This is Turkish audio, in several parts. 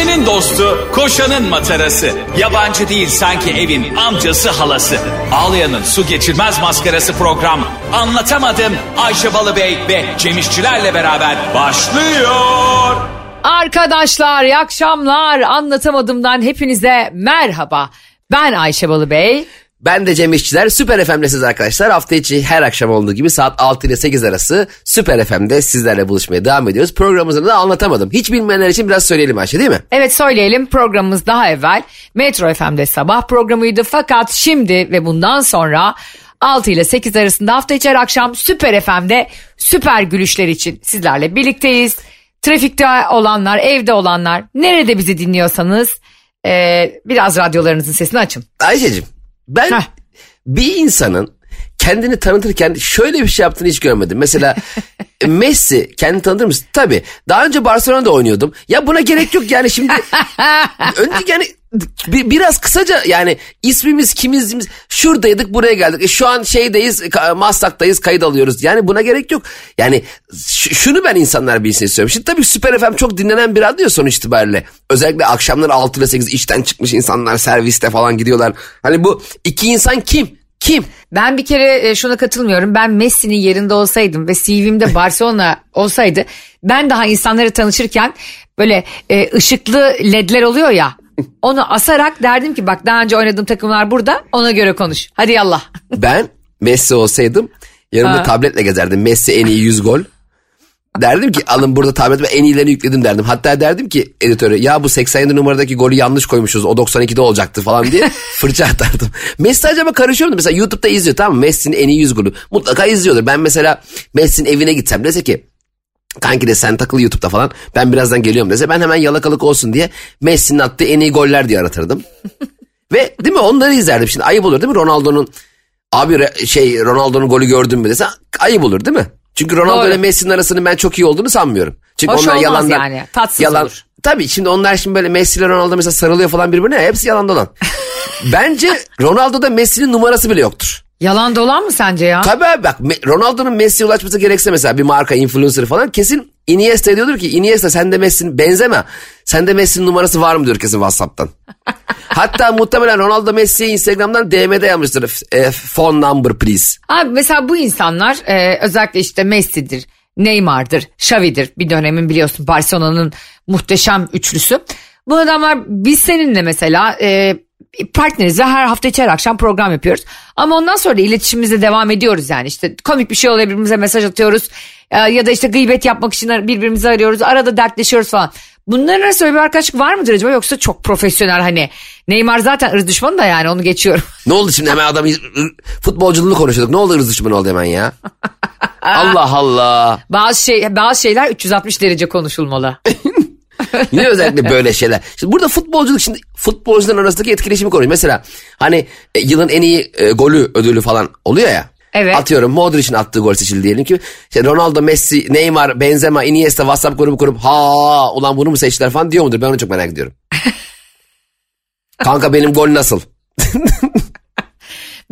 Ayşe'nin dostu, koşanın matarası. Yabancı değil sanki evin amcası halası. Ağlayan'ın su geçirmez maskarası program. Anlatamadım Ayşe Balıbey ve Cemişçilerle beraber başlıyor. Arkadaşlar iyi akşamlar anlatamadımdan hepinize merhaba. Ben Ayşe Balıbey. Ben de Cem İşçiler Süper FM'lesiz arkadaşlar. Hafta içi her akşam olduğu gibi saat 6 ile 8 arası Süper FM'de sizlerle buluşmaya devam ediyoruz. Programımızı da anlatamadım. Hiç bilmeyenler için biraz söyleyelim Ayşe değil mi? Evet söyleyelim programımız daha evvel Metro FM'de sabah programıydı fakat şimdi ve bundan sonra 6 ile 8 arasında hafta içi her akşam Süper FM'de süper gülüşler için sizlerle birlikteyiz. Trafikte olanlar, evde olanlar, nerede bizi dinliyorsanız e, biraz radyolarınızın sesini açın. Ayşe'cim ben Heh. bir insanın kendini tanıtırken şöyle bir şey yaptığını hiç görmedim. Mesela Messi kendini tanıtır mısın? Tabii. Daha önce Barcelona'da oynuyordum. Ya buna gerek yok yani şimdi. önce yani bir, biraz kısaca yani ismimiz kimizimiz şuradaydık buraya geldik. E, şu an şeydeyiz Maslak'tayız kayıt alıyoruz. Yani buna gerek yok. Yani şunu ben insanlar bilsin istiyorum. Şimdi tabii Süper FM çok dinlenen bir radyo sonuç itibariyle. Özellikle akşamları 6 ile 8 işten çıkmış insanlar serviste falan gidiyorlar. Hani bu iki insan kim? Kim? Ben bir kere e, şuna katılmıyorum. Ben Messi'nin yerinde olsaydım ve CV'mde Barcelona olsaydı ben daha insanları tanışırken böyle e, ışıklı ledler oluyor ya. Onu asarak derdim ki bak daha önce oynadığım takımlar burada ona göre konuş. Hadi yallah. Ben Messi olsaydım yanımda Ha. tabletle gezerdim. Messi en iyi 100 gol. Derdim ki alın burada tabletime en iyilerini yükledim derdim. Hatta derdim ki editöre ya bu 87 numaradaki golü yanlış koymuşuz o 92'de olacaktı falan diye fırça atardım. Messi acaba karışıyor mu? Mesela YouTube'da izliyor tamam mı? Messi'nin en iyi 100 golü. Mutlaka izliyordur. Ben mesela Messi'nin evine gitsem dese ki Kanki de sen takıl YouTube'da falan ben birazdan geliyorum dese ben hemen yalakalık olsun diye Messi'nin attığı en iyi goller diye aratırdım. Ve değil mi onları izlerdim şimdi ayıp olur değil mi Ronaldo'nun abi şey Ronaldo'nun golü gördün mü dese ayıp olur değil mi? Çünkü Ronaldo Doğru. ile Messi'nin arasının ben çok iyi olduğunu sanmıyorum. Çünkü Hoş onlar yalandan, yani, tatsız yalan, olur. Tabii şimdi onlar şimdi böyle Messi ile Ronaldo mesela sarılıyor falan birbirine ya, hepsi yalan dolan. Bence Ronaldo'da Messi'nin numarası bile yoktur. Yalan dolan mı sence ya? Tabii abi bak Ronaldo'nun Messi'ye ulaşması gerekse mesela bir marka influencer falan kesin Iniesta diyordur ki Iniesta sen de Messi'nin benzeme. Sende Messi'nin numarası var mı diyor kesin Whatsapp'tan. Hatta muhtemelen Ronaldo Messi'ye Instagram'dan DM'de yazmıştır. E, phone number please. Abi mesela bu insanlar e, özellikle işte Messi'dir, Neymar'dır, Xavi'dir. Bir dönemin biliyorsun Barcelona'nın muhteşem üçlüsü. Bu adamlar biz seninle mesela e, partneriz ve her hafta içi her akşam program yapıyoruz. Ama ondan sonra da iletişimimize devam ediyoruz yani. işte komik bir şey oluyor birbirimize mesaj atıyoruz. E, ya da işte gıybet yapmak için birbirimizi arıyoruz. Arada dertleşiyoruz falan. Bunların arasında bir arkadaşlık var mıdır acaba yoksa çok profesyonel hani Neymar zaten ırz düşmanı da yani onu geçiyorum. Ne oldu şimdi hemen adam futbolculuğunu konuşuyorduk. Ne oldu ırz düşmanı oldu hemen ya? Allah Allah. Bazı şey bazı şeyler 360 derece konuşulmalı. Niye özellikle böyle şeyler? Şimdi burada futbolculuk şimdi futbolcuların arasındaki etkileşimi konuş. Mesela hani e, yılın en iyi e, golü ödülü falan oluyor ya. Evet. Atıyorum Modric'in attığı gol seçildi diyelim ki. İşte Ronaldo, Messi, Neymar, Benzema, Iniesta WhatsApp grubu kurup ha ulan bunu mu seçtiler falan diyor mudur? Ben onu çok merak ediyorum. Kanka benim gol nasıl?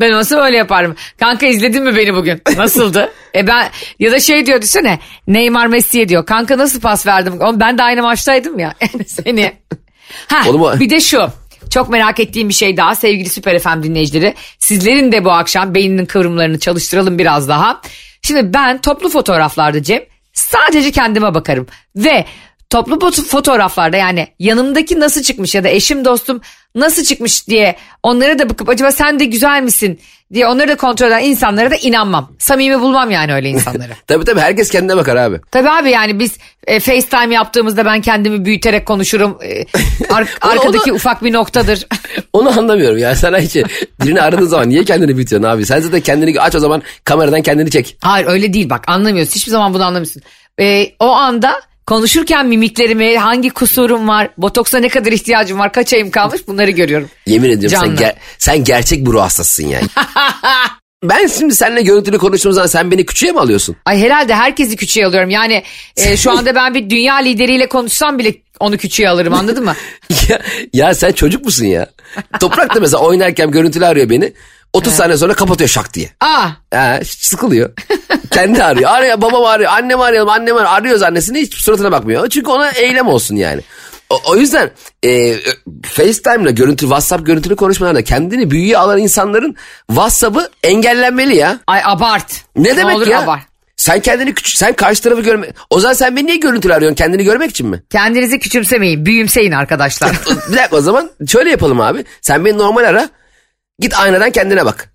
Ben olsa öyle yaparım. Kanka izledin mi beni bugün? Nasıldı? e ben ya da şey diyor düşünsene. Neymar Messi'ye diyor. Kanka nasıl pas verdim? Oğlum ben de aynı maçtaydım ya. Seni. Ha, Oğlum bir de şu. Çok merak ettiğim bir şey daha sevgili Süper FM dinleyicileri. Sizlerin de bu akşam beyninin kıvrımlarını çalıştıralım biraz daha. Şimdi ben toplu fotoğraflarda Cem sadece kendime bakarım. Ve toplu foto- fotoğraflarda yani yanımdaki nasıl çıkmış ya da eşim dostum nasıl çıkmış diye onlara da bakıp acaba sen de güzel misin diye onları da kontrol eden insanlara da inanmam. Samimi bulmam yani öyle insanları. Tabii tabii herkes kendine bakar abi. Tabii abi yani biz e, FaceTime yaptığımızda ben kendimi büyüterek konuşurum. E, ar- arkadaki ufak bir noktadır. Onu anlamıyorum ya. Sana hiç birini aradığın zaman niye kendini büyütüyorsun abi? Sen zaten kendini aç o zaman kameradan kendini çek. Hayır öyle değil bak anlamıyorsun. Hiçbir zaman bunu anlamıyorsun. E, o anda konuşurken mimiklerimi, hangi kusurum var, botoksa ne kadar ihtiyacım var, kaç ayım kalmış bunları görüyorum. Yemin ediyorum sen, ger- sen gerçek bir ruh hastasısın yani. ben şimdi seninle görüntülü konuştuğum zaman sen beni küçüğe mi alıyorsun? Ay herhalde herkesi küçüğe alıyorum. Yani e, şu anda ben bir dünya lideriyle konuşsam bile onu küçüğe alırım anladın mı? ya, ya sen çocuk musun ya? Toprak da mesela oynarken görüntülü arıyor beni. 30 saniye sonra kapatıyor şak diye. Aa Ha, sıkılıyor. Kendi arıyor. Arıyor babam arıyor. Annem arayalım. Annem arıyor. Arıyoruz annesini hiç suratına bakmıyor. Çünkü ona eylem olsun yani. O, o yüzden e, FaceTime'la görüntü, WhatsApp görüntülü konuşmalarda kendini büyüye alan insanların WhatsApp'ı engellenmeli ya. Ay abart. Ne demek olur ya? abart. Sen kendini küçük, sen karşı tarafı görme. O zaman sen beni niye görüntülü arıyorsun? Kendini görmek için mi? Kendinizi küçümsemeyin, büyümseyin arkadaşlar. bir dakika o zaman şöyle yapalım abi. Sen beni normal ara. Git aynadan kendine bak.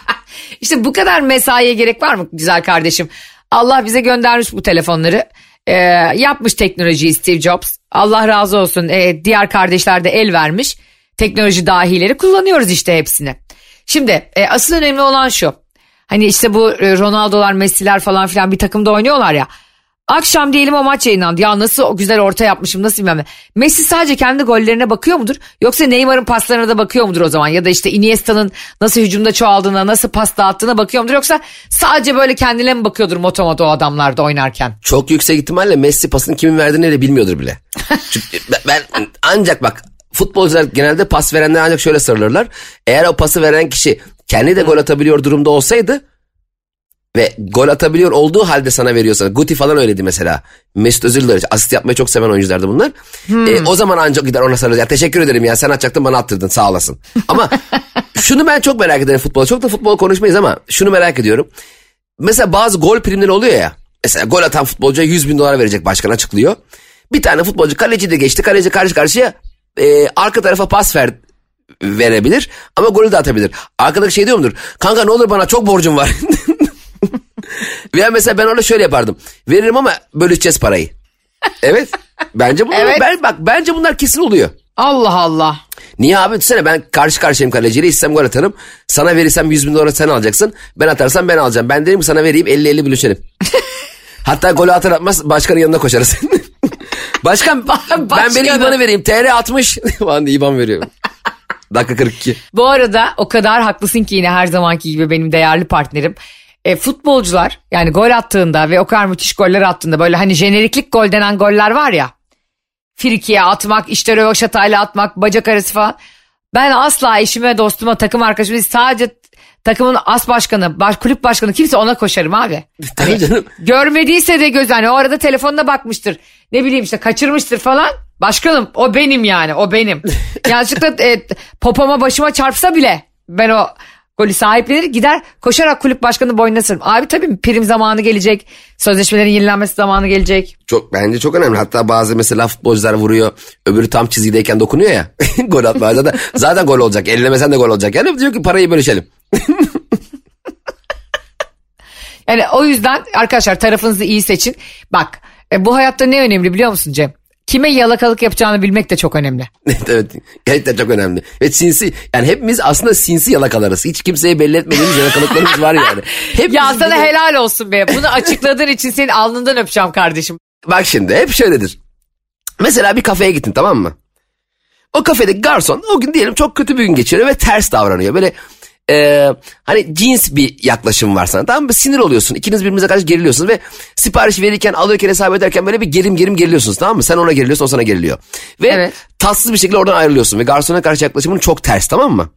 işte bu kadar mesaiye gerek var mı güzel kardeşim? Allah bize göndermiş bu telefonları. Ee, yapmış teknolojiyi Steve Jobs. Allah razı olsun. Ee, diğer kardeşler de el vermiş. Teknoloji dahileri kullanıyoruz işte hepsini. Şimdi e, asıl önemli olan şu. Hani işte bu e, Ronaldo'lar, Messi'ler falan filan bir takımda oynuyorlar ya. Akşam diyelim o maç yayınlandı. Ya nasıl o güzel orta yapmışım nasıl bilmem ne. Messi sadece kendi gollerine bakıyor mudur? Yoksa Neymar'ın paslarına da bakıyor mudur o zaman? Ya da işte Iniesta'nın nasıl hücumda çoğaldığına, nasıl pas dağıttığına bakıyor mudur? Yoksa sadece böyle kendine mi bakıyordur motomoto o adamlar da oynarken? Çok yüksek ihtimalle Messi pasını kimin verdiğini de bilmiyordur bile. Çünkü ben- ben ancak bak futbolcular genelde pas verenler ancak şöyle sarılırlar. Eğer o pası veren kişi kendi de gol atabiliyor durumda olsaydı ve gol atabiliyor olduğu halde sana veriyorsa Guti falan öyleydi mesela. Mesut Özil de. Asist yapmayı çok seven oyunculardı bunlar. E, o zaman ancak gider ona sarılır. Ya teşekkür ederim ya sen atacaktın bana attırdın sağ olasın. Ama şunu ben çok merak ederim futbol. Çok da futbol konuşmayız ama şunu merak ediyorum. Mesela bazı gol primleri oluyor ya. Mesela gol atan futbolcuya 100 bin dolar verecek başkan açıklıyor. Bir tane futbolcu kaleci de geçti. Kaleci karşı karşıya e, arka tarafa pas ver, verebilir ama golü de atabilir. Arkadaki şey diyor mudur? Kanka ne olur bana çok borcum var. Veya mesela ben orada şöyle yapardım. Veririm ama bölüşeceğiz parayı. Evet. Bence bunlar, Evet. ben, bak bence bunlar kesin oluyor. Allah Allah. Niye abi düşünsene ben karşı karşıyayım kaleciyle istesem gol atarım. Sana verirsem 100 bin dolar sen alacaksın. Ben atarsam ben alacağım. Ben derim ki sana vereyim 50-50 bölüşelim. Hatta golü atar atmaz başkanın yanına koşarız. Başkan ben Başkanı. benim IBAN'ı vereyim. TR 60 falan diye IBAN veriyor. Dakika 42. Bu arada o kadar haklısın ki yine her zamanki gibi benim değerli partnerim. E, futbolcular yani gol attığında ve o kadar müthiş goller attığında böyle hani jeneriklik gol denen goller var ya. Frikiye atmak, işte rövaşatayla atmak, bacak arası falan. Ben asla eşime, dostuma, takım arkadaşıma sadece takımın as başkanı, baş, kulüp başkanı kimse ona koşarım abi. Tabii canım. Görmediyse de göz hani o arada telefonuna bakmıştır. Ne bileyim işte kaçırmıştır falan. Başkanım o benim yani o benim. Yanlışlıkla e, popoma başıma çarpsa bile ben o golü sahiplenir gider koşarak kulüp başkanı boynuna sırım. Abi tabii prim zamanı gelecek. Sözleşmelerin yenilenmesi zamanı gelecek. Çok bence çok önemli. Hatta bazı mesela futbolcular vuruyor. Öbürü tam çizgideyken dokunuyor ya. gol atmaya zaten, zaten gol olacak. Ellemesen de gol olacak. Yani diyor ki parayı bölüşelim. Yani o yüzden arkadaşlar tarafınızı iyi seçin. Bak e, bu hayatta ne önemli biliyor musun Cem? Kime yalakalık yapacağını bilmek de çok önemli. evet. Gerçekten çok önemli. Ve sinsi yani hepimiz aslında sinsi yalakalarız. Hiç kimseye belli etmediğimiz yalakalıklarımız var yani. Hepimizin Ya sana de- helal olsun be. Bunu açıkladığın için senin alnından öpeceğim kardeşim. Bak şimdi hep şöyledir. Mesela bir kafeye gittin tamam mı? O kafedeki garson o gün diyelim çok kötü bir gün geçiriyor ve ters davranıyor. Böyle e, hani cins bir yaklaşım var sana tamam mı? Sinir oluyorsun. İkiniz birbirinize karşı geriliyorsunuz ve sipariş verirken alırken hesap ederken böyle bir gerim gerim geriliyorsunuz tamam mı? Sen ona geriliyorsun o sana geriliyor. Ve Evet. tatsız bir şekilde oradan ayrılıyorsun ve garsona karşı yaklaşımın çok ters tamam mı?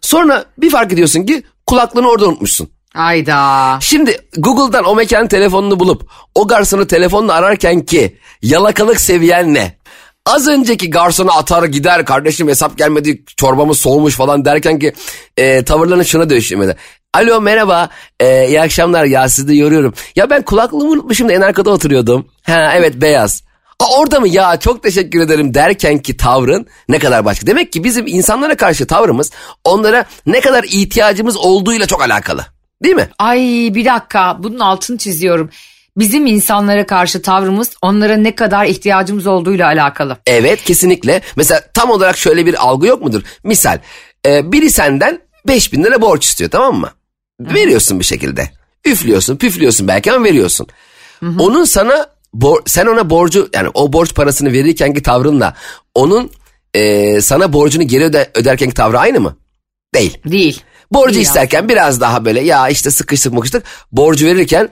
Sonra bir fark ediyorsun ki kulaklığını orada unutmuşsun. Ayda. Şimdi Google'dan o mekanın telefonunu bulup o garsonu telefonla ararken ki yalakalık seviyen ne? Az önceki garsona atar gider kardeşim hesap gelmedi çorbamız soğumuş falan derken ki e, tavırlarını şuna dönüşmedi. Alo merhaba e, iyi akşamlar ya sizi yoruyorum. Ya ben kulaklığımı unutmuşum da en arkada oturuyordum. Ha evet beyaz. Aa, orada mı ya çok teşekkür ederim derken ki tavrın ne kadar başka. Demek ki bizim insanlara karşı tavrımız onlara ne kadar ihtiyacımız olduğuyla çok alakalı. Değil mi? Ay bir dakika bunun altını çiziyorum. Bizim insanlara karşı tavrımız onlara ne kadar ihtiyacımız olduğuyla alakalı. Evet kesinlikle. Mesela tam olarak şöyle bir algı yok mudur? Misal e, biri senden 5000 lira borç istiyor tamam mı? Veriyorsun bir şekilde. Üflüyorsun püflüyorsun belki ama veriyorsun. Onun sana bor- sen ona borcu yani o borç parasını verirkenki tavrınla onun e, sana borcunu geri öde- öderkenki tavrı aynı mı? Değil. Değil. Borcu Değil isterken biraz daha böyle ya işte sıkıştık mıkıştık. Borcu verirken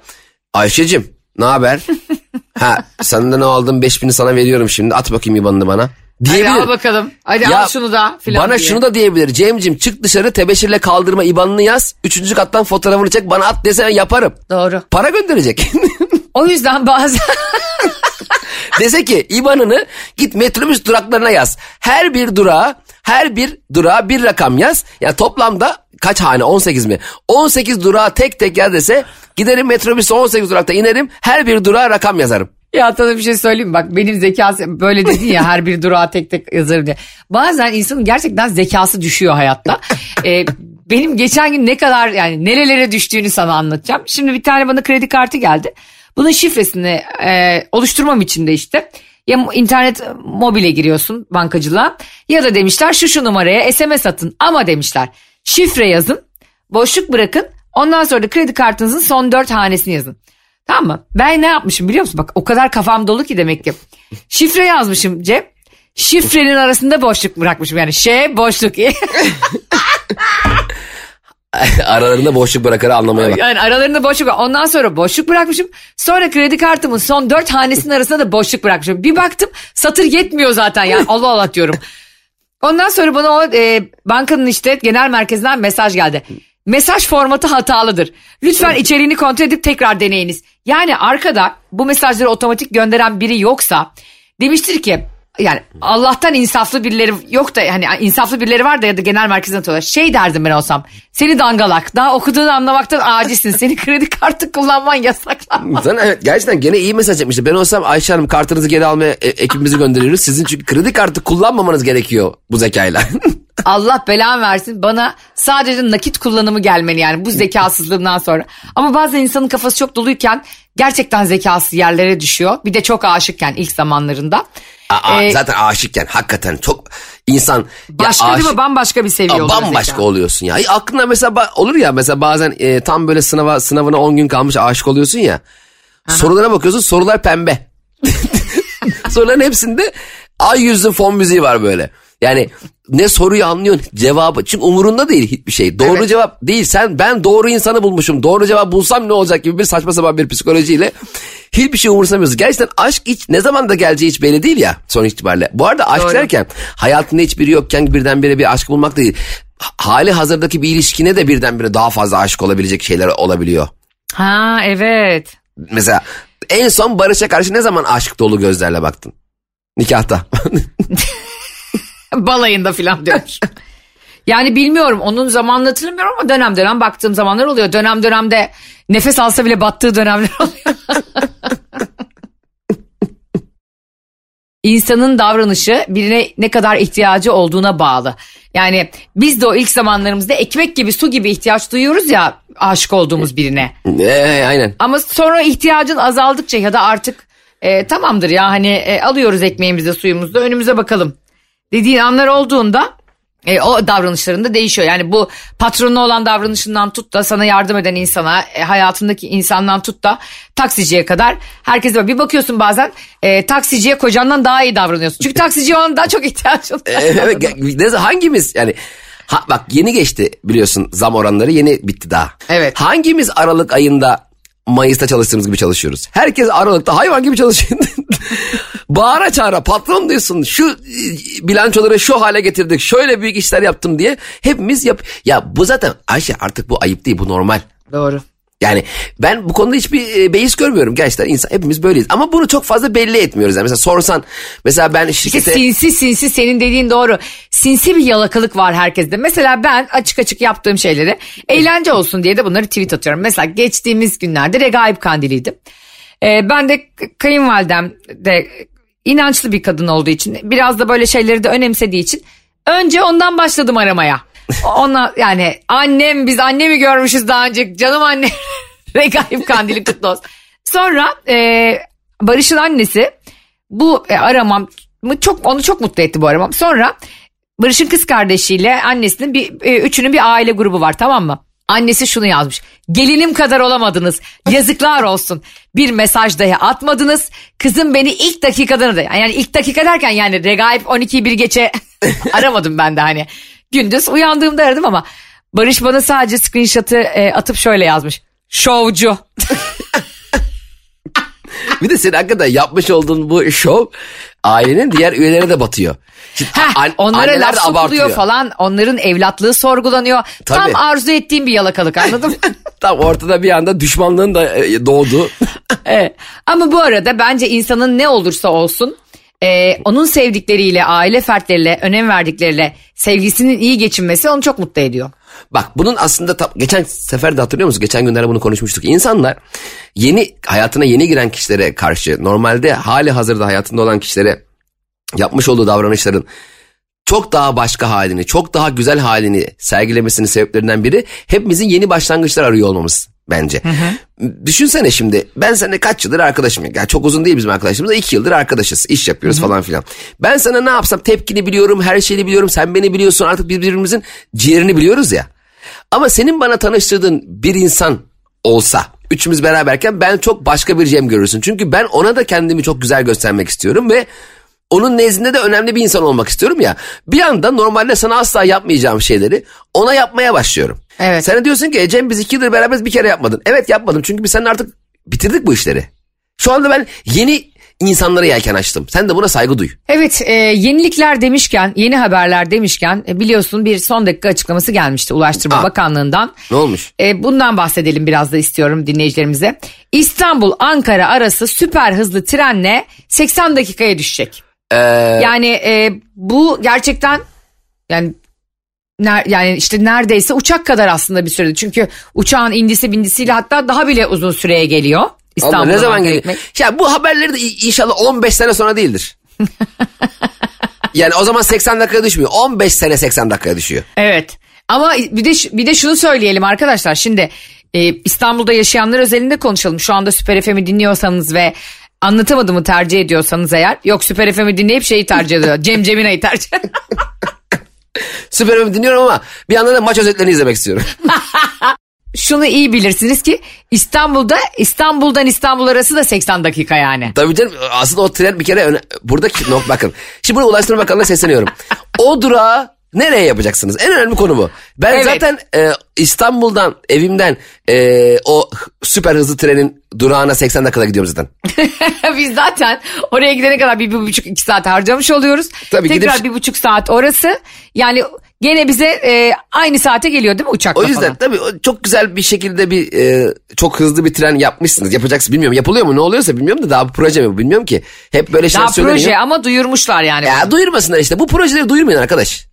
Ayşe'cim ne haber? ha senden ne aldım 5000'i sana veriyorum şimdi at bakayım IBAN'ını bana. Hadi Diyebilir. al bakalım. Hadi Ya, al şunu da filan Bana diye. şunu da diyebilir. Cem'cim çık dışarı tebeşirle kaldırma IBAN'ını yaz. Üçüncü kattan fotoğrafını çek bana at desene yaparım. Doğru. Para gönderecek. O yüzden bazen Dese ki IBAN'ını git metrobüs duraklarına yaz. Her bir durağa her bir durağa bir rakam yaz. Yani toplamda kaç hane 18 mi? 18 durağa tek tek yaz dese giderim metrobüse 18 durakta inerim her bir durağa rakam yazarım. Ya sana bir şey söyleyeyim bak benim zekası böyle dedin ya her bir durağa tek tek yazarım diye. Bazen insanın gerçekten zekası düşüyor hayatta. Ee, benim geçen gün ne kadar yani nerelere düştüğünü sana anlatacağım. Şimdi bir tane bana kredi kartı geldi. Bunun şifresini e, oluşturmam için de işte ya internet mobile giriyorsun bankacılığa ya da demişler şu şu numaraya SMS atın ama demişler şifre yazın boşluk bırakın ondan sonra da kredi kartınızın son dört hanesini yazın. Tamam mı? Ben ne yapmışım biliyor musun? Bak o kadar kafam dolu ki demek ki. Şifre yazmışım Cem. Şifrenin arasında boşluk bırakmışım yani şey boşluk. Aralarında boşluk bırakarı anlamaya bak. Yani aralarında boşluk var. Ondan sonra boşluk bırakmışım. Sonra kredi kartımın son dört hanesinin arasında da boşluk bırakmışım. Bir baktım satır yetmiyor zaten yani Allah Allah diyorum. Ondan sonra bana o e, bankanın işte genel merkezinden mesaj geldi. Mesaj formatı hatalıdır. Lütfen içeriğini kontrol edip tekrar deneyiniz. Yani arkada bu mesajları otomatik gönderen biri yoksa demiştir ki yani Allah'tan insaflı birileri yok da hani insaflı birileri var da ya da genel merkezden atıyorlar. Şey derdim ben olsam. Seni dangalak. Daha okuduğunu anlamaktan acizsin. Seni kredi kartı kullanman yasaklanmaz. Zaten evet gerçekten gene iyi mesaj yapmıştı. Ben olsam Ayşe Hanım kartınızı geri almaya e, ekibimizi gönderiyoruz. Sizin çünkü kredi kartı kullanmamanız gerekiyor bu zekayla. Allah belan versin bana sadece nakit kullanımı gelmeli yani bu zekasızlığından sonra. Ama bazen insanın kafası çok doluyken gerçekten zekası yerlere düşüyor. Bir de çok aşıkken ilk zamanlarında. Aa, ee, zaten aşıkken hakikaten çok insan başka ya, aşık, değil mi bambaşka bir seviye oluyor. Bambaşka zeka. oluyorsun ya. Aklına mesela olur ya mesela bazen e, tam böyle sınava sınavına 10 gün kalmış aşık oluyorsun ya. Aha. Sorulara bakıyorsun sorular pembe. Soruların hepsinde ay yüzlü fon müziği var böyle. Yani ne soruyu anlıyorsun cevabı çünkü umurunda değil hiçbir şey. Doğru evet. cevap değil sen ben doğru insanı bulmuşum doğru cevap bulsam ne olacak gibi bir saçma sapan bir psikolojiyle hiçbir şey umursamıyorsun. Gerçekten aşk hiç ne zaman da geleceği hiç belli değil ya son itibariyle. Bu arada aşk doğru. derken hayatında hiçbiri yokken birdenbire bir aşk bulmak değil. Hali hazırdaki bir ilişkine de birdenbire daha fazla aşık olabilecek şeyler olabiliyor. Ha evet. Mesela en son Barış'a karşı ne zaman aşk dolu gözlerle baktın? Nikahta. Balayında falan diyor. yani bilmiyorum onun zamanını hatırlamıyorum ama dönem dönem baktığım zamanlar oluyor. Dönem dönemde nefes alsa bile battığı dönemler oluyor. İnsanın davranışı birine ne kadar ihtiyacı olduğuna bağlı. Yani biz de o ilk zamanlarımızda ekmek gibi su gibi ihtiyaç duyuyoruz ya aşık olduğumuz birine. Ee, aynen. Ama sonra ihtiyacın azaldıkça ya da artık e, tamamdır ya hani e, alıyoruz ekmeğimizi suyumuzu önümüze bakalım dediğin anlar olduğunda e, o davranışlarında değişiyor. Yani bu patronuna olan davranışından tut da sana yardım eden insana, e, hayatındaki insandan tut da taksiciye kadar herkes var. Bir bakıyorsun bazen e, taksiciye kocandan daha iyi davranıyorsun. Çünkü taksiciye olan daha çok ihtiyacın evet, hangimiz yani ha, bak yeni geçti biliyorsun zam oranları yeni bitti daha. Evet. Hangimiz Aralık ayında Mayıs'ta çalıştığımız gibi çalışıyoruz. Herkes Aralık'ta hayvan gibi çalışıyor. Bağıra çağıra patron diyorsun şu e, bilançoları şu hale getirdik şöyle büyük işler yaptım diye hepimiz yap. Ya bu zaten Ayşe artık bu ayıp değil bu normal. Doğru. Yani ben bu konuda hiçbir e, beis görmüyorum gerçekten insan hepimiz böyleyiz ama bunu çok fazla belli etmiyoruz yani mesela sorsan mesela ben şirkete işte sinsi sinsi senin dediğin doğru sinsi bir yalakalık var herkeste mesela ben açık açık yaptığım şeyleri eğlence olsun diye de bunları tweet atıyorum mesela geçtiğimiz günlerde Regaib Kandili'ydi ee, ben de kayınvalidem de inançlı bir kadın olduğu için biraz da böyle şeyleri de önemsediği için önce ondan başladım aramaya. Ona yani annem biz annemi görmüşüz daha önce canım anne regaib kandili kutlu olsun. Sonra e, Barış'ın annesi bu e, aramam çok onu çok mutlu etti bu aramam. Sonra Barış'ın kız kardeşiyle annesinin bir e, üçünün bir aile grubu var tamam mı? Annesi şunu yazmış. Gelinim kadar olamadınız. Yazıklar olsun. Bir mesaj dahi atmadınız. Kızım beni ilk dakikada da yani ilk dakika derken yani regaip 12'yi bir geçe aramadım ben de hani. Gündüz uyandığımda aradım ama Barış bana sadece screenshot'ı e, atıp şöyle yazmış. Şovcu. bir de senin hakikaten yapmış olduğun bu şov ailenin diğer üyelerine de batıyor. Şimdi Heh, an, onlara laf sokuluyor falan. Onların evlatlığı sorgulanıyor. Tabii. Tam arzu ettiğim bir yalakalık anladın mı? Tam ortada bir anda düşmanlığın da e, doğdu. Evet. Ama bu arada bence insanın ne olursa olsun e, onun sevdikleriyle, aile fertleriyle, önem verdikleriyle sevgisinin iyi geçinmesi onu çok mutlu ediyor. Bak bunun aslında geçen sefer de hatırlıyor musun? Geçen günlerde bunu konuşmuştuk. İnsanlar yeni hayatına yeni giren kişilere karşı normalde hali hazırda hayatında olan kişilere yapmış olduğu davranışların çok daha başka halini, çok daha güzel halini sergilemesinin sebeplerinden biri hepimizin yeni başlangıçlar arıyor olmamız bence. Düşünsene şimdi ben seninle kaç yıldır arkadaşım. Yani çok uzun değil bizim arkadaşımız. iki yıldır arkadaşız. iş yapıyoruz falan filan. Ben sana ne yapsam tepkini biliyorum, her şeyi biliyorum. Sen beni biliyorsun artık birbirimizin ciğerini biliyoruz ya. Ama senin bana tanıştırdığın bir insan olsa üçümüz beraberken ben çok başka bir Cem görürsün. Çünkü ben ona da kendimi çok güzel göstermek istiyorum ve onun nezdinde de önemli bir insan olmak istiyorum ya. Bir anda normalde sana asla yapmayacağım şeyleri ona yapmaya başlıyorum. Evet. Sen diyorsun ki "E Cem biz iki yıldır beraberiz bir kere yapmadın. Evet yapmadım çünkü biz seninle artık bitirdik bu işleri. Şu anda ben yeni insanlara yelken açtım. Sen de buna saygı duy. Evet e, yenilikler demişken yeni haberler demişken e, biliyorsun bir son dakika açıklaması gelmişti Ulaştırma Aa. Bakanlığı'ndan. Ne olmuş? E, bundan bahsedelim biraz da istiyorum dinleyicilerimize. İstanbul-Ankara arası süper hızlı trenle 80 dakikaya düşecek. Ee, Yani e, bu gerçekten yani ner- yani işte neredeyse uçak kadar aslında bir sürede. Çünkü uçağın indisi bindisiyle hatta daha bile uzun süreye geliyor. Allah, İstanbul'dan ne zaman geliyor? Ya bu haberleri de inşallah 15 sene sonra değildir. yani o zaman 80 dakikaya düşmüyor. 15 sene 80 dakikaya düşüyor. Evet. Ama bir de bir de şunu söyleyelim arkadaşlar. Şimdi e, İstanbul'da yaşayanlar özelinde konuşalım. Şu anda Süper FM'i dinliyorsanız ve anlatamadığımı tercih ediyorsanız eğer. Yok Süper FM'i dinleyip şeyi tercih ediyor. Cem Cemina'yı tercih Süper Ömür dinliyorum ama bir yandan da maç özetlerini izlemek istiyorum. Şunu iyi bilirsiniz ki İstanbul'da İstanbul'dan İstanbul arası da 80 dakika yani. Tabii canım aslında o tren bir kere öne, buradaki nok bakın. Şimdi burada Ulaştırma Bakanlığı'na sesleniyorum. O durağı nereye yapacaksınız? En önemli konu bu. Ben Evet. zaten e, İstanbul'dan evimden e, o süper hızlı trenin durağına 80 dakikada gidiyorum zaten. Biz zaten oraya gidene kadar bir, bir buçuk iki saat harcamış oluyoruz. Tabii Tekrar gidip- bir buçuk saat orası. Yani gene bize e, aynı saate geliyor değil mi uçakla O yüzden falan? tabii çok güzel bir şekilde bir e, çok hızlı bir tren yapmışsınız. Yapacaksınız bilmiyorum. Yapılıyor mu ne oluyorsa bilmiyorum da daha bu proje mi bu bilmiyorum ki. Hep böyle şeyler Daha söyleniyor. proje ama duyurmuşlar yani. Ya duyurmasınlar işte. Bu projeleri duyurmayın arkadaş.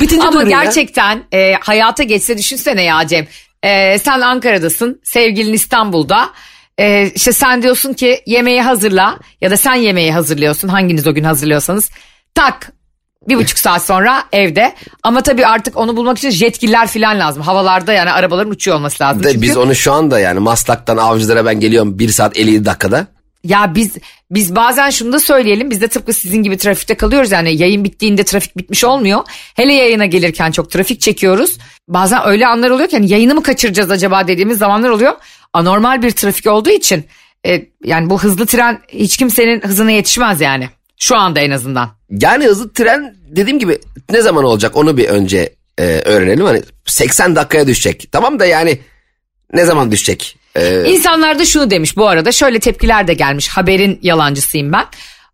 Bitince Ama gerçekten e, hayata geçse düşünsene ya Cem. E, sen Ankara'dasın, sevgilin İstanbul'da. E, işte sen diyorsun ki yemeği hazırla ya da sen yemeği hazırlıyorsun hanginiz o gün hazırlıyorsanız. Tak bir buçuk saat sonra evde. Ama tabii artık onu bulmak için jetgiller falan lazım. Havalarda yani arabaların uçuyor olması lazım. De Çünkü- biz onu şu anda yani Maslak'tan Avcılar'a ben geliyorum 1 saat 57 dakikada. Ya biz biz bazen şunu da söyleyelim. Biz de tıpkı sizin gibi trafikte kalıyoruz. Yani yayın bittiğinde trafik bitmiş olmuyor. Hele yayına gelirken çok trafik çekiyoruz. Bazen öyle anlar oluyor ki hani yayını mı kaçıracağız acaba dediğimiz zamanlar oluyor. Anormal bir trafik olduğu için e, yani bu hızlı tren hiç kimsenin hızına yetişmez yani. Şu anda en azından. Yani hızlı tren dediğim gibi ne zaman olacak onu bir önce e, öğrenelim. Hani 80 dakikaya düşecek. Tamam da yani ne zaman düşecek? E, İnsanlar da şunu demiş bu arada şöyle tepkiler de gelmiş haberin yalancısıyım ben.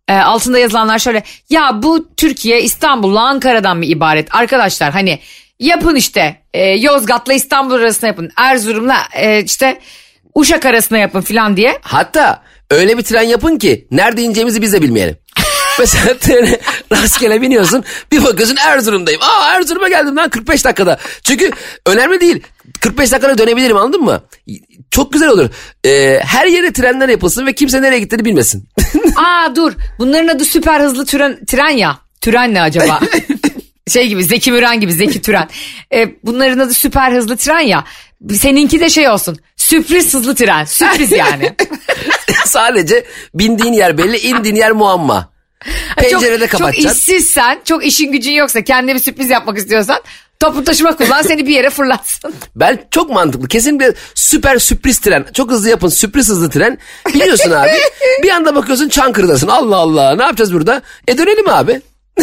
Ee, altında yazılanlar şöyle ya bu Türkiye İstanbul'la Ankara'dan mı ibaret arkadaşlar hani yapın işte e, Yozgat'la İstanbul arasına yapın Erzurum'la e, işte Uşak arasına yapın filan diye. hatta öyle bir tren yapın ki nerede ineceğimizi biz de bilmeyelim. Mesela trene rastgele biniyorsun bir bakıyorsun Erzurum'dayım. Aa Erzurum'a geldim lan 45 dakikada. Çünkü önemli değil. 45 dakikada dönebilirim anladın mı? Çok güzel olur. Ee, her yere trenler yapılsın ve kimse nereye gittiğini bilmesin. Aa dur bunların adı süper hızlı tren, tren ya. Tren ne acaba? şey gibi Zeki Müren gibi Zeki Türen. Ee, bunların adı süper hızlı tren ya. Seninki de şey olsun. Sürpriz hızlı tren. Sürpriz yani. Sadece bindiğin yer belli, indiğin yer muamma. Pencerede çok, çok kapatacaksın. işsizsen, çok işin gücün yoksa, kendine bir sürpriz yapmak istiyorsan toplu taşıma kullan seni bir yere fırlatsın. Ben çok mantıklı. Kesinlikle süper sürpriz tren. Çok hızlı yapın sürpriz hızlı tren. Biliyorsun abi. bir anda bakıyorsun Çankırı'dasın. Allah Allah ne yapacağız burada? E dönelim abi.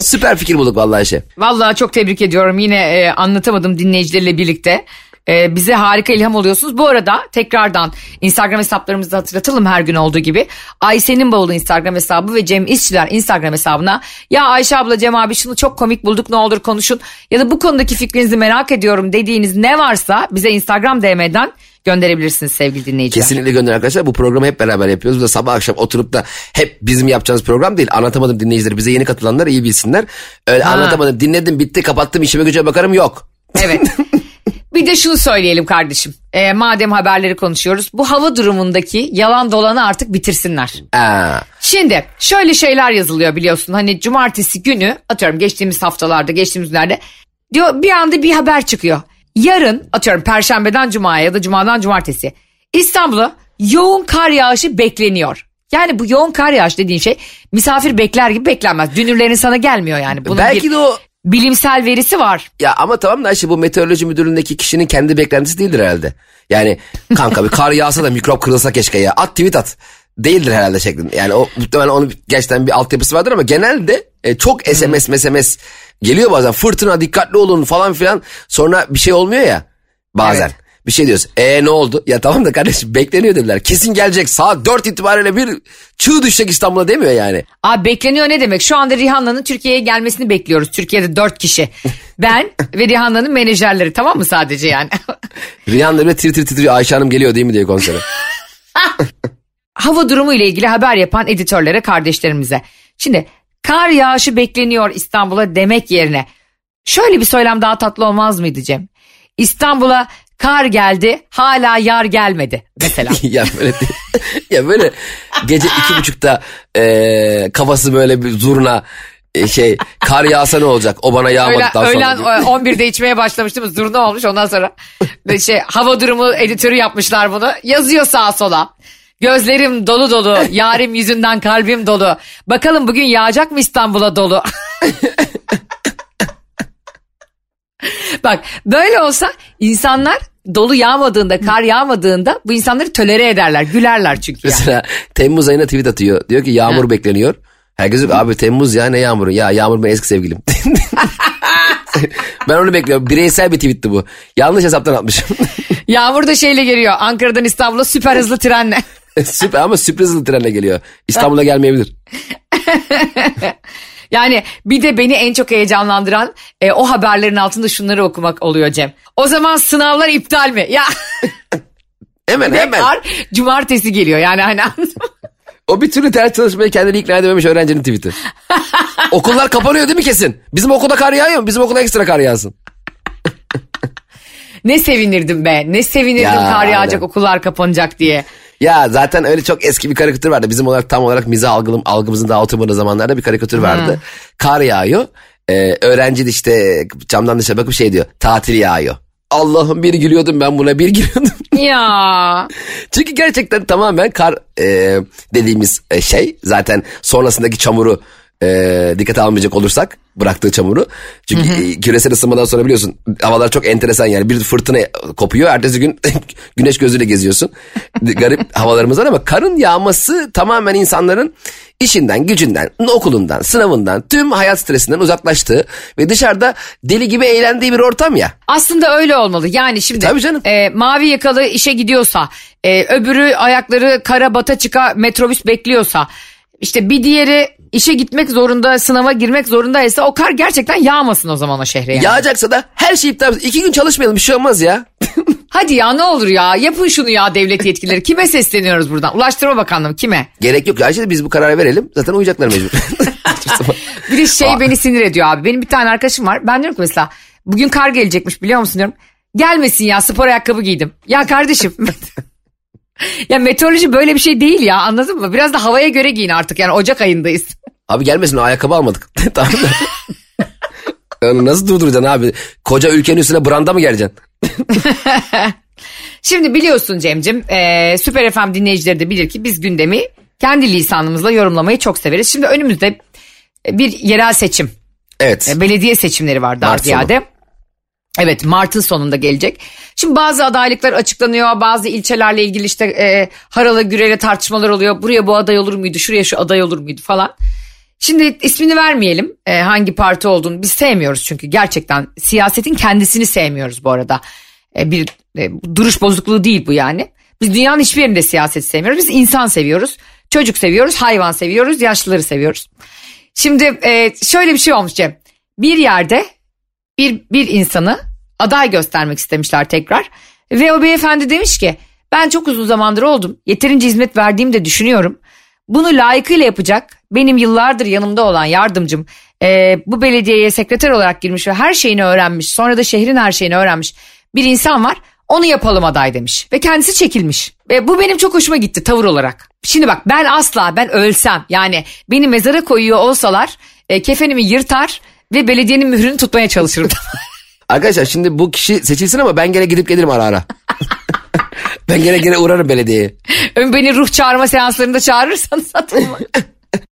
süper fikir bulduk vallahi şey. Vallahi çok tebrik ediyorum. Yine e, anlatamadım dinleyicileriyle birlikte. Ee, bize harika ilham oluyorsunuz. Bu arada tekrardan Instagram hesaplarımızı hatırlatalım her gün olduğu gibi. Ayşe'nin bavulu Instagram hesabı ve Cem İşçiler Instagram hesabına ya Ayşe abla Cem abi şunu çok komik bulduk ne olur konuşun ya da bu konudaki fikrinizi merak ediyorum dediğiniz ne varsa bize Instagram DM'den gönderebilirsiniz sevgili dinleyiciler. Kesinlikle gönder arkadaşlar. Bu programı hep beraber yapıyoruz. Bu da sabah akşam oturup da hep bizim yapacağımız program değil. Anlatamadım dinleyicileri. Bize yeni katılanlar iyi bilsinler. Öyle Ha. anlatamadım dinledim bitti kapattım işime güce bakarım yok. Evet. Bir de şunu söyleyelim kardeşim. Ee, madem haberleri konuşuyoruz. Bu hava durumundaki yalan dolanı artık bitirsinler. Aa, Şimdi şöyle şeyler yazılıyor biliyorsun. Hani cumartesi günü atıyorum geçtiğimiz haftalarda geçtiğimiz günlerde diyor bir anda bir haber çıkıyor. Yarın atıyorum perşembeden cumaya ya da cumadan cumartesi İstanbul'a yoğun kar yağışı bekleniyor. Yani bu yoğun kar yağışı dediğin şey misafir bekler gibi beklenmez. Dünürlerin sana gelmiyor yani. Bunun belki bir de o bilimsel verisi var. ya ama tamam da işte bu meteoroloji müdürlüğündeki kişinin kendi beklentisi değildir herhalde. Yani kanka bir kar yağsa da mikrop kırılsa keşke ya. At tweet at. Değildir herhalde şeklinde. Yani o muhtemelen onun gerçekten bir altyapısı vardır ama genelde e, çok SMS SMS geliyor bazen. Fırtına dikkatli olun falan filan. Sonra bir şey olmuyor ya bazen. Evet. Bir şey diyoruz. E ne oldu? Ya tamam da kardeşim bekleniyor dediler. Kesin gelecek. Saat 4 itibariyle bir çığ düşecek İstanbul'a demiyor yani. Abi bekleniyor ne demek? Şu anda Rihanna'nın Türkiye'ye gelmesini bekliyoruz. Türkiye'de dört kişi. Ben ve Rihanna'nın menajerleri tamam mı sadece yani? Rihanna böyle tir tir titriyor. Ayşe Hanım geliyor değil mi diye konsere. Hava durumu ile ilgili haber yapan editörlere, kardeşlerimize. Şimdi kar yağışı bekleniyor İstanbul'a demek yerine şöyle bir söylem daha tatlı olmaz mıydı Cem? İstanbul'a kar geldi hala yar gelmedi mesela. ya böyle ya böyle gece iki buçukta e, kafası böyle bir zurna e, şey kar yağsa ne olacak o bana Öğlen, yağmadıktan öğlen sonra. e, 11'de içmeye başlamıştım zurna olmuş ondan sonra şey hava durumu editörü yapmışlar bunu yazıyor sağa sola. Gözlerim dolu dolu, yarim yüzünden kalbim dolu. Bakalım bugün yağacak mı İstanbul'a dolu? Bak böyle olsa insanlar dolu yağmadığında, kar yağmadığında bu insanları tölere ederler, gülerler çünkü yani. Mesela Temmuz ayına tweet atıyor diyor ki yağmur bekleniyor. Herkes diyor abi Temmuz ya ne yağmuru ya yağmur benim eski sevgilim. ben onu bekliyorum bireysel bir tweetti bu. Yanlış hesaptan atmışım. Yağmur da şeyle geliyor Ankara'dan İstanbul'a süper hızlı trenle. Süper ama sürpriz hızlı trenle geliyor. İstanbul'a gelmeyebilir. Yani bir de beni en çok heyecanlandıran e, o haberlerin altında şunları okumak oluyor Cem. O zaman sınavlar iptal mi? Ya Hemen hemen. kar cumartesi geliyor yani hani? O bir türlü ders çalışmaya kendini ikna edememiş öğrencinin tweet'i. Okullar kapanıyor değil mi kesin? Bizim okulda kar yağıyor mu? Bizim okulda ekstra kar yağsın. Ne sevinirdim be ne sevinirdim Ya, kar yağacak aynen. okullar kapanacak diye. Ya zaten öyle çok eski bir karikatür vardı. Bizim olarak tam olarak mizah algılım, algımızın daha oturmadığı zamanlarda bir karikatür vardı. Kar yağıyor. Ee, öğrenci de işte camdan dışarı bakıp şey diyor. Tatil yağıyor. Allah'ım bir gülüyordum ben buna bir gülüyordum. Ya Çünkü gerçekten tamamen kar e, dediğimiz e, şey zaten sonrasındaki çamuru e, dikkate almayacak olursak bıraktığı çamuru. Çünkü e, küresel ısınmadan sonra biliyorsun havalar çok enteresan yani bir fırtına kopuyor ertesi gün güneş gözüyle geziyorsun. Garip havalarımız var ama karın yağması tamamen insanların işinden, gücünden, okulundan, sınavından, tüm hayat stresinden uzaklaştığı ve dışarıda deli gibi eğlendiği bir ortam ya. aslında öyle olmalı yani şimdi Tabii canım. e, mavi yakalı işe gidiyorsa e, öbürü ayakları kara bata çıka metrobüs bekliyorsa işte bir diğeri işe gitmek zorunda sınava girmek zorundaysa o kar gerçekten yağmasın o zaman o şehre yani. Yağacaksa da her şey iptal. İki gün çalışmayalım bir şey olmaz ya. Hadi ya ne olur ya yapın şunu ya devlet yetkilileri. Kime sesleniyoruz buradan? Ulaştırma Bakanlığı kime? Gerek yok. Ayşe de biz bu kararı verelim. Zaten uyacaklar mecbur. Bir de şey beni sinir ediyor abi. Benim bir tane arkadaşım var. Ben diyorum ki mesela bugün kar gelecekmiş biliyor musun diyorum. Gelmesin ya spor ayakkabı giydim. Ya kardeşim. ya meteoroloji böyle bir şey değil ya anladın mı? Biraz da havaya göre giyin artık yani Ocak ayındayız. Abi gelmesin ayakkabı almadık. tamam da. Onu nasıl durduracaksın abi? Koca ülkenin üstüne branda mı geleceksin? Şimdi biliyorsun Cem'cim e, Süper FM dinleyicileri de bilir ki biz gündemi kendi lisanımızla yorumlamayı çok severiz. Şimdi önümüzde bir yerel seçim Evet. E, belediye seçimleri var daha Mart sonu. ziyade. Evet Mart'ın sonunda gelecek. Şimdi bazı adaylıklar açıklanıyor. Bazı ilçelerle ilgili işte e, haralı gürele tartışmalar oluyor. Buraya bu aday olur muydu? Şuraya şu aday olur muydu falan. Şimdi ismini vermeyelim e, hangi parti olduğunu biz sevmiyoruz çünkü gerçekten siyasetin kendisini sevmiyoruz bu arada. e, bir e, duruş bozukluğu değil bu yani. Biz dünyanın hiçbir yerinde siyaset sevmiyoruz. Biz insan seviyoruz. Çocuk seviyoruz, hayvan seviyoruz, yaşlıları seviyoruz. Şimdi e, şöyle bir şey olmuş Cem. Bir yerde bir, bir insanı aday göstermek istemişler tekrar. Ve o beyefendi demiş ki ben çok uzun zamandır oldum. Yeterince hizmet verdiğimi de düşünüyorum. Bunu layıkıyla yapacak benim yıllardır yanımda olan yardımcım e, bu belediyeye sekreter olarak girmiş ve her şeyini öğrenmiş. Sonra da şehrin her şeyini öğrenmiş bir insan var. Onu yapalım aday demiş ve kendisi çekilmiş. Ve bu benim çok hoşuma gitti tavır olarak. Şimdi bak ben asla ben ölsem yani beni mezara koyuyor olsalar e, kefenimi yırtar ve belediyenin mührünü tutmaya çalışırım. Arkadaşlar şimdi bu kişi seçilsin ama ben gene gidip gelirim ara ara. ben gene gene uğrarım belediyeye. Ön beni ruh çağırma seanslarında çağırırsanız atılma.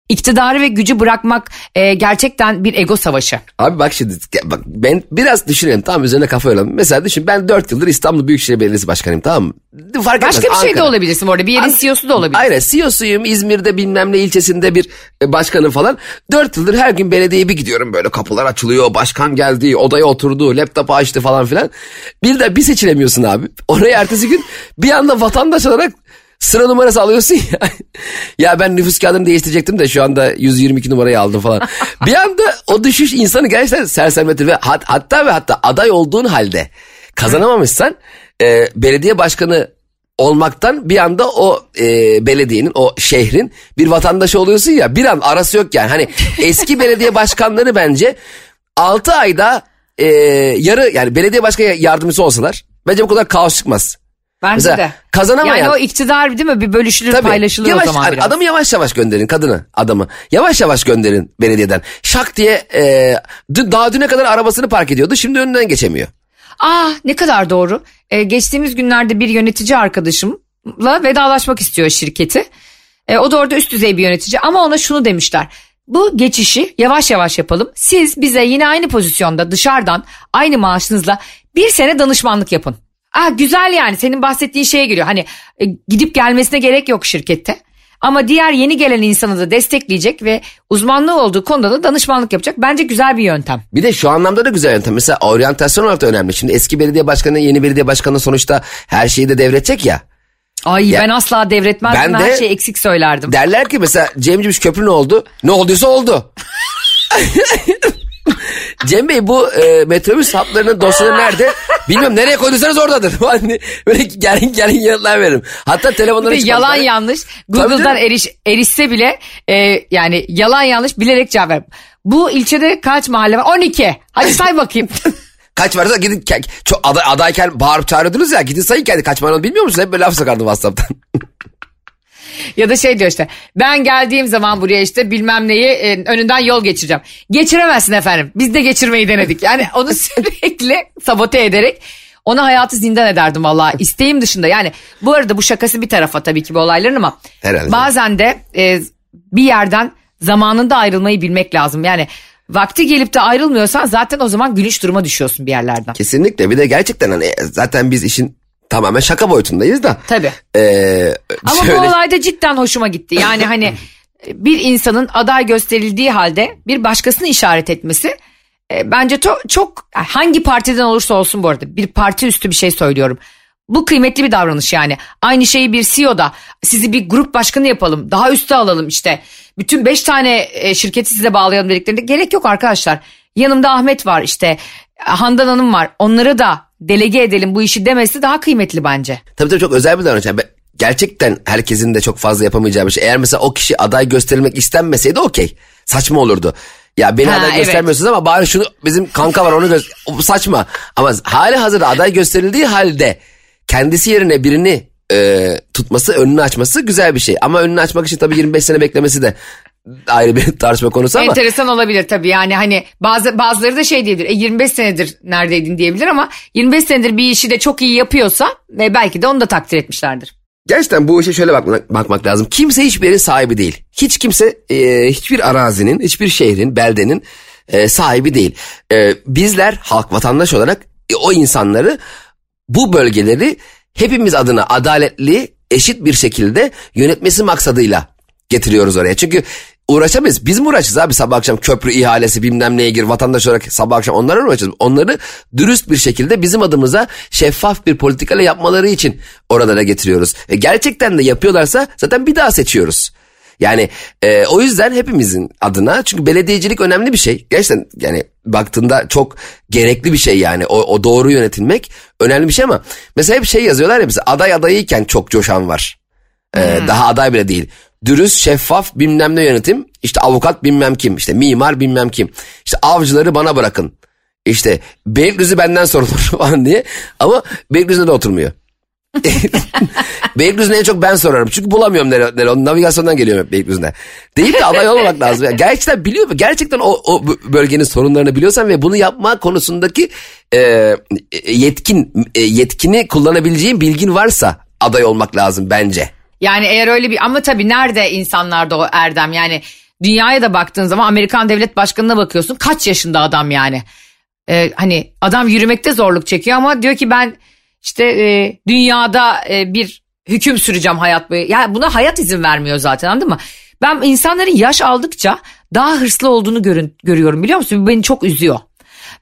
İktidarı ve gücü bırakmak e, gerçekten bir ego savaşı. Abi bak şimdi bak ben biraz düşünelim tamam üzerine kafa yoralım. Mesela düşün ben 4 yıldır İstanbul Büyükşehir Belediyesi Başkanıyım tamam mı? Fark Başka etmez, bir şey de olabilirsin bu arada bir yerin An- CEO'su da olabilir. Aynen CEO'suyum İzmir'de bilmem ne ilçesinde bir e, başkanım falan. 4 yıldır her gün belediyeye bir gidiyorum böyle kapılar açılıyor başkan geldi odaya oturdu laptop açtı falan filan. Bir de bir seçilemiyorsun abi. Oraya ertesi gün bir anda vatandaş olarak sıra numarası alıyorsun ya. ya ben nüfus kağıdını değiştirecektim de şu anda 122 numarayı aldım falan. bir anda o düşüş insanı gerçekten sersemletir ve hat, hatta ve hatta aday olduğun halde kazanamamışsan e, belediye başkanı olmaktan bir anda o e, belediyenin o şehrin bir vatandaşı oluyorsun ya bir an arası yok yani. Hani eski belediye başkanları bence 6 ayda e, yarı yani belediye başkanı yardımcısı olsalar bence bu kadar kaos çıkmaz. Bence Mesela de. Kazanamayan. Yani o iktidar değil mi bir bölüşülür Tabii, paylaşılır yavaş, o zaman biraz. Adamı yavaş yavaş gönderin kadını adamı. Yavaş yavaş gönderin belediyeden. Şak diye e, daha düne kadar arabasını park ediyordu şimdi önünden geçemiyor. Ah, ne kadar doğru. Ee, geçtiğimiz günlerde bir yönetici arkadaşımla vedalaşmak istiyor şirketi. Ee, o da orada üst düzey bir yönetici ama ona şunu demişler. Bu geçişi yavaş yavaş yapalım. Siz bize yine aynı pozisyonda dışarıdan aynı maaşınızla bir sene danışmanlık yapın. Ah güzel yani senin bahsettiğin şeye geliyor. Hani e, gidip gelmesine gerek yok şirkette. Ama diğer yeni gelen insanı da destekleyecek ve uzmanlığı olduğu konuda da danışmanlık yapacak. Bence güzel bir yöntem. Bir de şu anlamda da güzel yöntem. Mesela oryantasyon olarak da önemli. Şimdi eski belediye başkanı yeni belediye başkanı sonuçta her şeyi de devredecek ya. Ay ya, ben asla devretmezdim. Ben de, her şeyi eksik söylerdim. Derler ki mesela Cem Cimiş köprü ne oldu? Ne olduysa oldu. Cem Bey bu e, metrobüs hatlarının dosyaları nerede? Bilmiyorum nereye koyduysanız oradadır. Hani böyle gelin gelin yanıtlar veririm. Hatta telefonları çıkarım. Yalan yanlış. Google'dan eriş, erişse bile e, yani yalan yanlış bilerek cevap ver. Bu ilçede kaç mahalle var? 12. Hadi say bakayım. kaç varsa gidin çok aday, adayken bağırıp çağırıyordunuz ya gidin sayın kendi kaç var bilmiyor musunuz? Hep böyle laf sokardım WhatsApp'tan. ya da şey diyor işte ben geldiğim zaman buraya işte bilmem neyi e, önünden yol geçireceğim. Geçiremezsin efendim biz de geçirmeyi denedik. Yani onu sürekli sabote ederek ona hayatı zindan ederdim valla isteğim dışında. Yani bu arada bu şakası bir tarafa tabii ki bu olayların ama Herhalde. bazen de e, bir yerden zamanında ayrılmayı bilmek lazım. Yani vakti gelip de ayrılmıyorsan zaten o zaman gülüş duruma düşüyorsun bir yerlerden. Kesinlikle bir de gerçekten hani zaten biz işin tamamen şaka boyutundayız da. Tabii. Ee, Ama şöyle... bu olayda cidden hoşuma gitti. Yani hani bir insanın aday gösterildiği halde bir başkasını işaret etmesi e, bence to, çok hangi partiden olursa olsun bu arada bir parti üstü bir şey söylüyorum. Bu kıymetli bir davranış yani. Aynı şeyi bir CEO da sizi bir grup başkanı yapalım daha üste alalım işte. Bütün beş tane e, şirketi size bağlayalım dediklerinde gerek yok arkadaşlar. Yanımda Ahmet var işte Handan Hanım var onları da delege edelim bu işi demesi daha kıymetli bence. Tabii tabii çok özel bir davranış. Yani gerçekten herkesin de çok fazla yapamayacağı bir şey. Eğer mesela o kişi aday gösterilmek istenmeseydi okey. Saçma olurdu. Ya beni ha, aday evet. göstermiyorsunuz ama bari şunu bizim kanka var onu göster. Saçma. Ama hali hazırda aday gösterildiği halde kendisi yerine birini e, tutması, önünü açması güzel bir şey. Ama önünü açmak için tabii 25 sene beklemesi de ayrı bir tartışma konusu ama. Enteresan olabilir tabii yani hani bazı bazıları da şey diyebilir e, 25 senedir neredeydin diyebilir ama 25 senedir bir işi de çok iyi yapıyorsa ve belki de onu da takdir etmişlerdir. Gerçekten bu işe şöyle bakmak, bakmak lazım. Kimse hiçbir yerin sahibi değil. Hiç kimse e, hiçbir arazinin, hiçbir şehrin, beldenin e, sahibi değil. E, bizler halk vatandaş olarak e, o insanları bu bölgeleri hepimiz adına adaletli, eşit bir şekilde yönetmesi maksadıyla getiriyoruz oraya. Çünkü uğraşamayız. Biz mi uğraşacağız abi sabah akşam köprü ihalesi bilmem neye gir vatandaş olarak sabah akşam onlara uğraşacağız. Onları dürüst bir şekilde bizim adımıza şeffaf bir politikayla yapmaları için oralara getiriyoruz. E, gerçekten de yapıyorlarsa zaten bir daha seçiyoruz. Yani e, o yüzden hepimizin adına çünkü belediyecilik önemli bir şey. Gerçekten yani baktığında çok gerekli bir şey yani o, o doğru yönetilmek önemli bir şey ama mesela hep şey yazıyorlar ya mesela aday adayıyken çok coşan var. Ee, Daha aday bile değil. Dürüst, şeffaf bilmem ne yönetim. İşte avukat bilmem kim. işte mimar bilmem kim. İşte avcıları bana bırakın. İşte Beylikdüzü benden sorulur falan diye. Ama Beylikdüzü'nde de oturmuyor. Beylikdüzü'ne en çok ben sorarım. Çünkü bulamıyorum nere, nere. Onun navigasyondan geliyorum hep Beylikdüzü'ne. Deyip de aday olmamak lazım. Yani gerçekten biliyor mu? Gerçekten o, o bölgenin sorunlarını biliyorsan ve bunu yapma konusundaki e, yetkin e, yetkini kullanabileceğin bilgin varsa aday olmak lazım bence. Yani eğer öyle bir ama tabii nerede insanlarda o erdem yani dünyaya da baktığın zaman Amerikan devlet başkanına bakıyorsun kaç yaşında adam yani. Ee, hani adam yürümekte zorluk çekiyor ama diyor ki ben işte e, dünyada e, bir hüküm süreceğim hayat boyu. Yani buna hayat izin vermiyor zaten anladın mı? Ben insanların yaş aldıkça daha hırslı olduğunu görün, görüyorum biliyor musun? Bu beni çok üzüyor.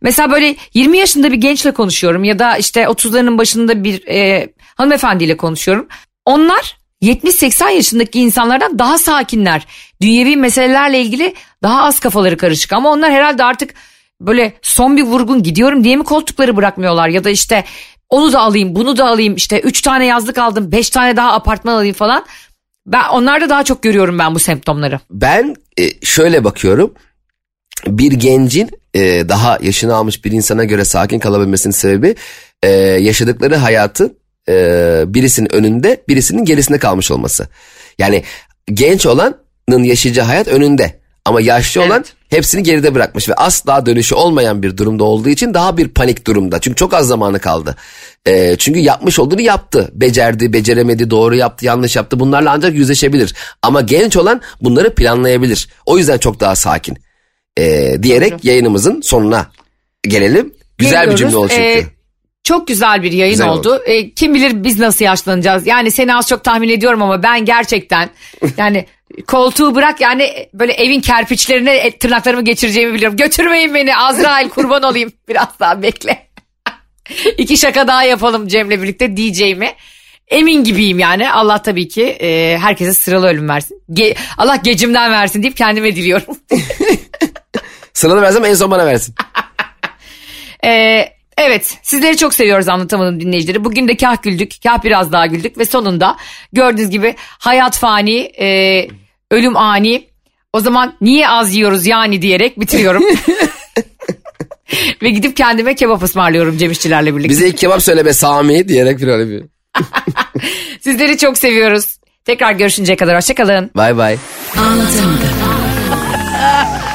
Mesela böyle 20 yaşında bir gençle konuşuyorum ya da işte 30'larının başında bir e, hanımefendiyle konuşuyorum. Onlar 70-80 yaşındaki insanlardan daha sakinler. Dünyevi meselelerle ilgili daha az kafaları karışık ama onlar herhalde artık böyle son bir vurgun gidiyorum diye mi koltukları bırakmıyorlar ya da işte onu da alayım bunu da alayım işte 3 tane yazlık aldım 5 tane daha apartman alayım falan. Ben onlarda daha çok görüyorum ben bu semptomları. Ben e, şöyle bakıyorum. Bir gencin e, daha yaşını almış bir insana göre sakin kalabilmesinin sebebi e, yaşadıkları hayatın e, birisinin önünde birisinin gerisinde kalmış olması. Yani genç olanın yaşayacağı hayat önünde ama yaşlı evet. olan hepsini geride bırakmış ve asla dönüşü olmayan bir durumda olduğu için daha bir panik durumda. Çünkü çok az zamanı kaldı. E, çünkü yapmış olduğunu yaptı. Becerdi, beceremedi, doğru yaptı, yanlış yaptı. Bunlarla ancak yüzleşebilir. Ama genç olan bunları planlayabilir. O yüzden çok daha sakin. E, diyerek Doğru. yayınımızın sonuna gelelim. Güzel Geliyoruz. bir cümle oldu çünkü. Ee, çok güzel bir yayın güzel oldu. oldu. E, kim bilir biz nasıl yaşlanacağız. Yani seni az çok tahmin ediyorum ama ben gerçekten yani koltuğu bırak yani böyle evin kerpiçlerine tırnaklarımı geçireceğimi biliyorum. Götürmeyin beni Azrail kurban olayım. Biraz daha bekle. İki şaka daha yapalım Cem'le birlikte diyeceğimi. Emin gibiyim yani. Allah tabii ki e, herkese sıralı ölüm versin. Ge- Allah gecimden versin deyip kendime diliyorum. sıralı versem en son bana versin. Eee Evet sizleri çok seviyoruz anlatamadım dinleyicileri. Bugün de kah güldük kah biraz daha güldük ve sonunda gördüğünüz gibi hayat fani e, ölüm ani. O zaman niye az yiyoruz yani diyerek bitiriyorum. ve gidip kendime kebap ısmarlıyorum Cem birlikte. Bize ilk kebap söyle be Sami diyerek final yapıyor. Sizleri çok seviyoruz. Tekrar görüşünceye kadar hoşçakalın. Bay bay. Anlatamadım.